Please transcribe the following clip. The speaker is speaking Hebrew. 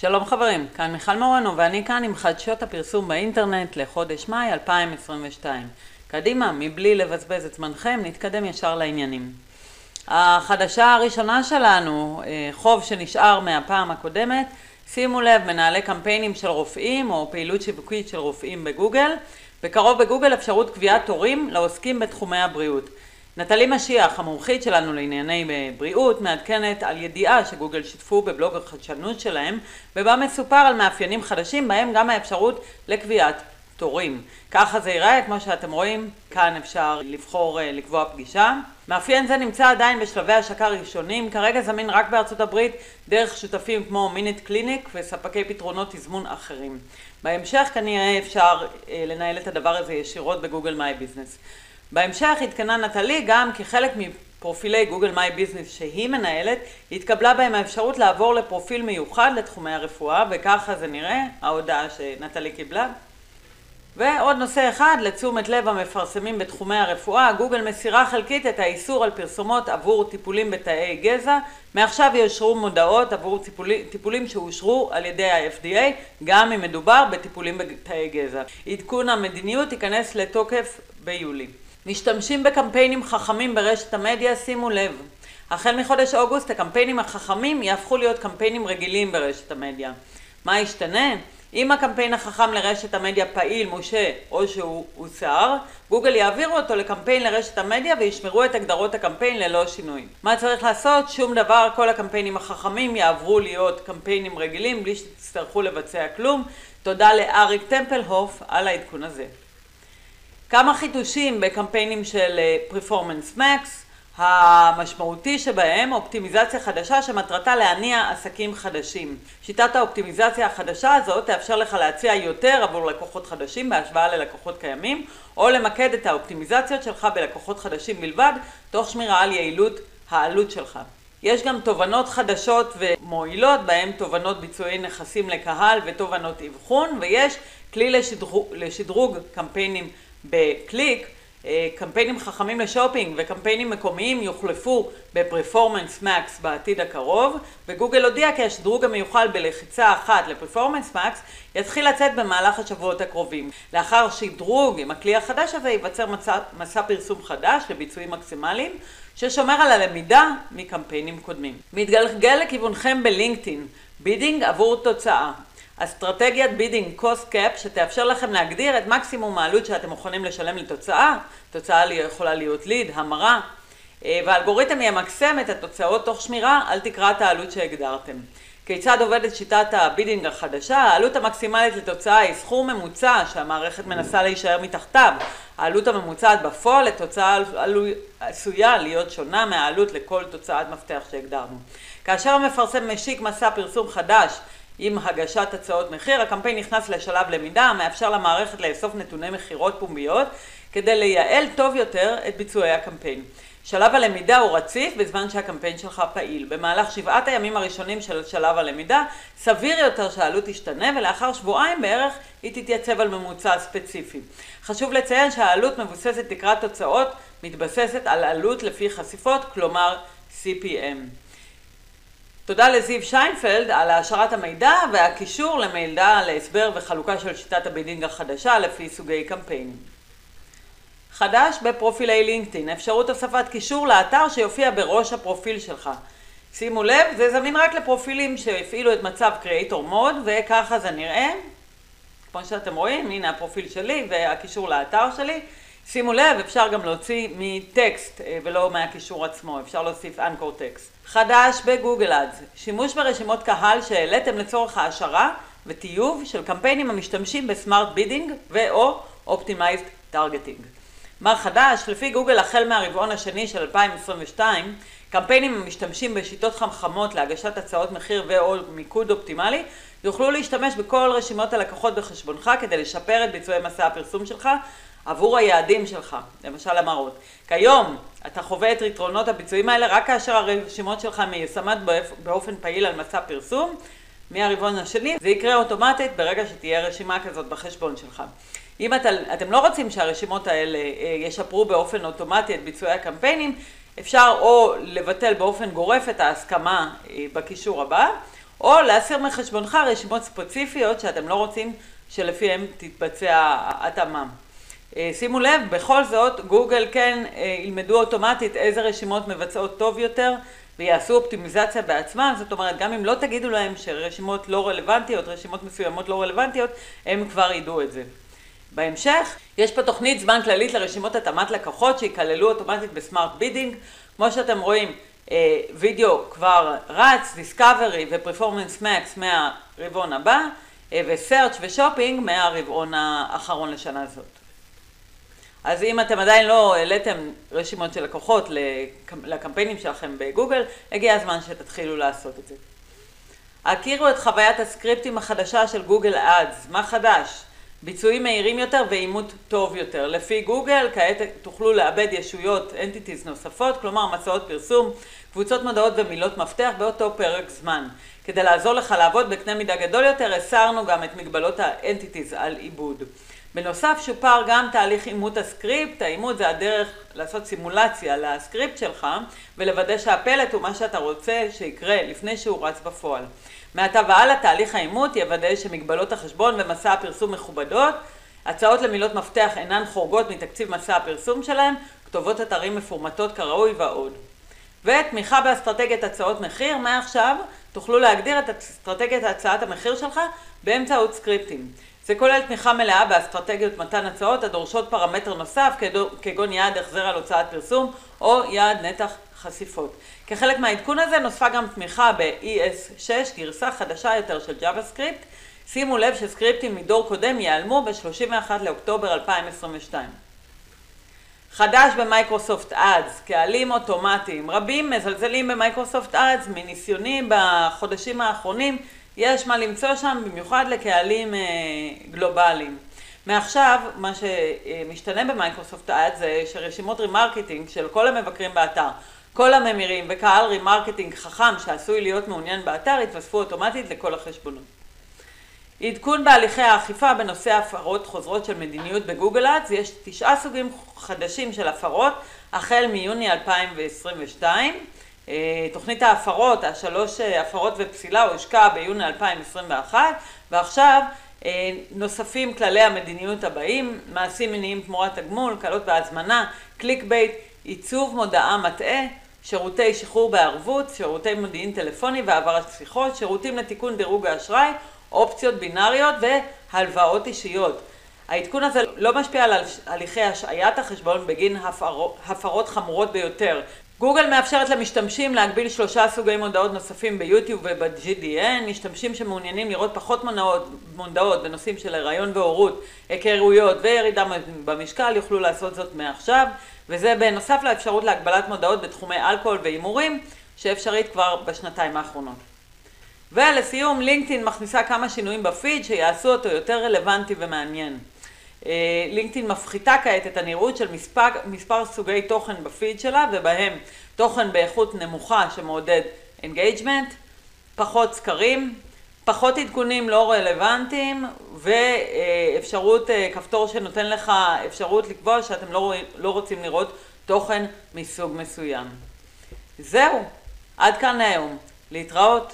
שלום חברים, כאן מיכל מורנו ואני כאן עם חדשות הפרסום באינטרנט לחודש מאי 2022. קדימה, מבלי לבזבז את זמנכם, נתקדם ישר לעניינים. החדשה הראשונה שלנו, אה, חוב שנשאר מהפעם הקודמת, שימו לב, מנהלי קמפיינים של רופאים או פעילות שיווקית של רופאים בגוגל. בקרוב בגוגל אפשרות קביעת תורים לעוסקים בתחומי הבריאות. נטלי משיח, המומחית שלנו לענייני בריאות, מעדכנת על ידיעה שגוגל שיתפו בבלוג החדשנות שלהם, ובה מסופר על מאפיינים חדשים, בהם גם האפשרות לקביעת תורים. ככה זה ייראה, כמו שאתם רואים, כאן אפשר לבחור אה, לקבוע פגישה. מאפיין זה נמצא עדיין בשלבי השקה ראשונים, כרגע זמין רק בארצות הברית דרך שותפים כמו MinuteClinic וספקי פתרונות תזמון אחרים. בהמשך כנראה אפשר אה, לנהל את הדבר הזה ישירות ב Google My Business. בהמשך עדכנה נטלי גם כחלק מפרופילי Google My Business שהיא מנהלת, התקבלה בהם האפשרות לעבור לפרופיל מיוחד לתחומי הרפואה, וככה זה נראה, ההודעה שנטלי קיבלה. ועוד נושא אחד, לתשומת לב המפרסמים בתחומי הרפואה, גוגל מסירה חלקית את האיסור על פרסומות עבור טיפולים בתאי גזע. מעכשיו יאושרו מודעות עבור טיפולים, טיפולים שאושרו על ידי ה-FDA, גם אם מדובר בטיפולים בתאי גזע. עדכון המדיניות ייכנס לתוקף ביולי. משתמשים בקמפיינים חכמים ברשת המדיה, שימו לב. החל מחודש אוגוסט הקמפיינים החכמים יהפכו להיות קמפיינים רגילים ברשת המדיה. מה ישתנה? אם הקמפיין החכם לרשת המדיה פעיל, מושה או שהוא הוסר, גוגל יעבירו אותו לקמפיין לרשת המדיה וישמרו את הגדרות הקמפיין ללא שינוי. מה צריך לעשות? שום דבר, כל הקמפיינים החכמים יעברו להיות קמפיינים רגילים בלי שתצטרכו לבצע כלום. תודה לאריק טמפלהוף על העדכון הזה. כמה חידושים בקמפיינים של אה, Performance Max, המשמעותי שבהם אופטימיזציה חדשה שמטרתה להניע עסקים חדשים. שיטת האופטימיזציה החדשה הזאת תאפשר לך להציע יותר עבור לקוחות חדשים בהשוואה ללקוחות קיימים, או למקד את האופטימיזציות שלך בלקוחות חדשים בלבד, תוך שמירה על יעילות העלות שלך. יש גם תובנות חדשות ומועילות, בהן תובנות ביצועי נכסים לקהל ותובנות אבחון, ויש כלי לשדרוג, לשדרוג קמפיינים בקליק, אה, קמפיינים חכמים לשופינג וקמפיינים מקומיים יוחלפו בפרפורמנס מקס בעתיד הקרוב וגוגל הודיע כי השדרוג המיוחל בלחיצה אחת לפרפורמנס מקס יתחיל לצאת במהלך השבועות הקרובים. לאחר שדרוג עם הכלי החדש הזה ייווצר מסע, מסע פרסום חדש לביצועים מקסימליים ששומר על הלמידה מקמפיינים קודמים. מתגלגל לכיוונכם בלינקדאין bidding עבור תוצאה אסטרטגיית bidding cost cap שתאפשר לכם להגדיר את מקסימום העלות שאתם מוכנים לשלם לתוצאה, תוצאה יכולה להיות ליד, המרה, אה, והאלגוריתם ימקסם את התוצאות תוך שמירה על תקרת העלות שהגדרתם. כיצד עובדת שיטת ה bidding החדשה? העלות המקסימלית לתוצאה היא סכום ממוצע שהמערכת מנסה להישאר מתחתיו. העלות הממוצעת בפועל לתוצאה עשויה להיות שונה מהעלות לכל תוצאת מפתח שהגדרנו. כאשר המפרסם משיק מסע פרסום חדש עם הגשת הצעות מחיר. הקמפיין נכנס לשלב למידה המאפשר למערכת לאסוף נתוני מכירות פומביות כדי לייעל טוב יותר את ביצועי הקמפיין. שלב הלמידה הוא רציף בזמן שהקמפיין שלך פעיל. במהלך שבעת הימים הראשונים של שלב הלמידה, סביר יותר שהעלות תשתנה ולאחר שבועיים בערך היא תתייצב על ממוצע ספציפי. חשוב לציין שהעלות מבוססת תקרת תוצאות מתבססת על עלות לפי חשיפות, כלומר CPM. תודה לזיו שיינפלד על העשרת המידע והקישור למידע להסבר וחלוקה של שיטת ה bidding החדשה לפי סוגי קמפיינים. חדש בפרופילי לינקדאין, אפשרות הוספת קישור לאתר שיופיע בראש הפרופיל שלך. שימו לב, זה זמין רק לפרופילים שהפעילו את מצב Creator Mode וככה זה נראה. כמו שאתם רואים, הנה הפרופיל שלי והקישור לאתר שלי. שימו לב, אפשר גם להוציא מטקסט אה, ולא מהקישור עצמו, אפשר להוסיף anchor text. חדש ב Google Ads, שימוש ברשימות קהל שהעליתם לצורך העשרה וטיוב של קמפיינים המשתמשים ב smart bidding ו/או optimized targeting. מה חדש? לפי גוגל החל מהרבעון השני של 2022, קמפיינים המשתמשים בשיטות חכמות להגשת הצעות מחיר ו/או מיקוד אופטימלי יוכלו להשתמש בכל רשימות הלקוחות בחשבונך כדי לשפר את ביצועי מסע הפרסום שלך עבור היעדים שלך, למשל המראות. כיום אתה חווה את יתרונות הביצועים האלה רק כאשר הרשימות שלך מיושמות באופן פעיל על מסע פרסום. מהרבעון השני זה יקרה אוטומטית ברגע שתהיה רשימה כזאת בחשבון שלך. אם אתה, אתם לא רוצים שהרשימות האלה אה, ישפרו באופן אוטומטי את ביצועי הקמפיינים, אפשר או לבטל באופן גורף את ההסכמה אה, בקישור הבא, או להסיר מחשבונך רשימות ספציפיות שאתם לא רוצים שלפיהן תתבצע ההתאמה. אה, שימו לב, בכל זאת, גוגל כן אה, ילמדו אוטומטית איזה רשימות מבצעות טוב יותר ויעשו אופטימיזציה בעצמם, זאת אומרת, גם אם לא תגידו להם שרשימות לא רלוונטיות, רשימות מסוימות לא רלוונטיות, הם כבר ידעו את זה. בהמשך, יש פה תוכנית זמן כללית לרשימות התאמת לקוחות שיכללו אוטומטית ב smart bidding. כמו שאתם רואים, אה, וידאו כבר רץ, Discovery ו Performance Max מהרבעון הבא, ו Search ו Shopping מהרבעון האחרון לשנה זאת. אז אם אתם עדיין לא העליתם רשימות של לקוחות לקמפיינים שלכם בגוגל, הגיע הזמן שתתחילו לעשות את זה. הכירו את חוויית הסקריפטים החדשה של Google Ads, מה חדש? ביצועים מהירים יותר ואימות טוב יותר. לפי גוגל, כעת תוכלו לעבד ישויות, entities נוספות, כלומר מסעות פרסום, קבוצות מודעות ומילות מפתח באותו פרק זמן. כדי לעזור לך לעבוד בקנה מידה גדול יותר, הסרנו גם את מגבלות האנטיטיז על עיבוד. בנוסף שופר גם תהליך אימות הסקריפט, האימות זה הדרך לעשות סימולציה לסקריפט שלך ולוודא שהפלט הוא מה שאתה רוצה שיקרה לפני שהוא רץ בפועל. מעתה והלאה תהליך האימות יוודא שמגבלות החשבון ומסע הפרסום מכובדות, הצעות למילות מפתח אינן חורגות מתקציב מסע הפרסום שלהם, כתובות אתרים מפורמטות כראוי ועוד. ותמיכה באסטרטגיית הצעות מחיר, מעכשיו תוכלו להגדיר את אסטרטגיית הצעת המחיר שלך באמצעות סקריפטים. זה כולל תמיכה מלאה באסטרטגיות מתן הצעות הדורשות פרמטר נוסף כגון יעד החזר על הוצאת פרסום או יעד נתח חשיפות. כחלק מהעדכון הזה נוספה גם תמיכה ב-ES6, גרסה חדשה יותר של JavaScript. שימו לב שסקריפטים מדור קודם ייעלמו ב-31 לאוקטובר 2022. חדש ב Microsoft Ads, קהלים אוטומטיים. רבים מזלזלים ב Microsoft Ads, מניסיוני בחודשים האחרונים יש מה למצוא שם, במיוחד לקהלים אה, גלובליים. מעכשיו, מה שמשתנה ב Microsoft Ads זה שרשימות remarketing של כל המבקרים באתר, כל הממירים וקהל remarketing חכם שעשוי להיות מעוניין באתר יתווספו אוטומטית לכל החשבונות. עדכון בהליכי האכיפה בנושא הפרות חוזרות של מדיניות ב Google Ads, יש תשעה סוגים חדשים של הפרות החל מיוני 2022 אה, תוכנית ההפרות, השלוש אה, הפרות ופסילה הושקה ביוני 2021 ועכשיו אה, נוספים כללי המדיניות הבאים, מעשים מיניים תמורת תגמול, כלות בהזמנה, clickbait, עיצוב מודעה מטעה, שירותי שחרור בערבות, שירותי מודיעין טלפוני והעברת שיחות, שירותים לתיקון דירוג האשראי, אופציות בינאריות והלוואות אישיות. העדכון הזה לא משפיע על הליכי השעיית החשבון בגין הפרות, הפרות חמורות ביותר, גוגל מאפשרת למשתמשים להגביל שלושה סוגי מודעות נוספים ביוטיוב וב-GDN, משתמשים שמעוניינים לראות פחות מודעות, מודעות בנושאים של הריון והורות, היכרויות וירידה במשקל יוכלו לעשות זאת מעכשיו, וזה בנוסף לאפשרות להגבלת מודעות בתחומי אלכוהול והימורים, שאפשרית כבר בשנתיים האחרונות. ולסיום, לינקדאין מכניסה כמה שינויים בפיד שיעשו אותו יותר רלוונטי ומעניין. אה, לינקדאין מפחיתה כעת את הנראות של מספר, מספר סוגי תוכן בפיד שלה ובהם תוכן באיכות נמוכה שמעודד engagement, פחות סקרים, פחות עדכונים לא רלוונטיים ואפשרות, אה, כפתור שנותן לך אפשרות לקבוע שאתם לא, לא רוצים לראות תוכן מסוג מסוים. זהו, עד כאן היום. להתראות.